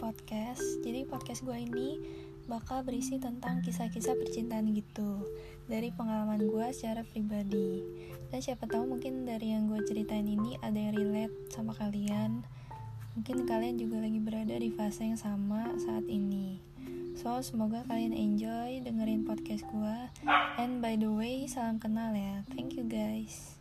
podcast. Jadi podcast gue ini bakal berisi tentang kisah-kisah percintaan gitu dari pengalaman gue secara pribadi. Dan siapa tahu mungkin dari yang gue ceritain ini ada yang relate sama kalian. Mungkin kalian juga lagi berada di fase yang sama saat ini. So, semoga kalian enjoy dengerin podcast gue. And by the way, salam kenal ya. Thank you guys.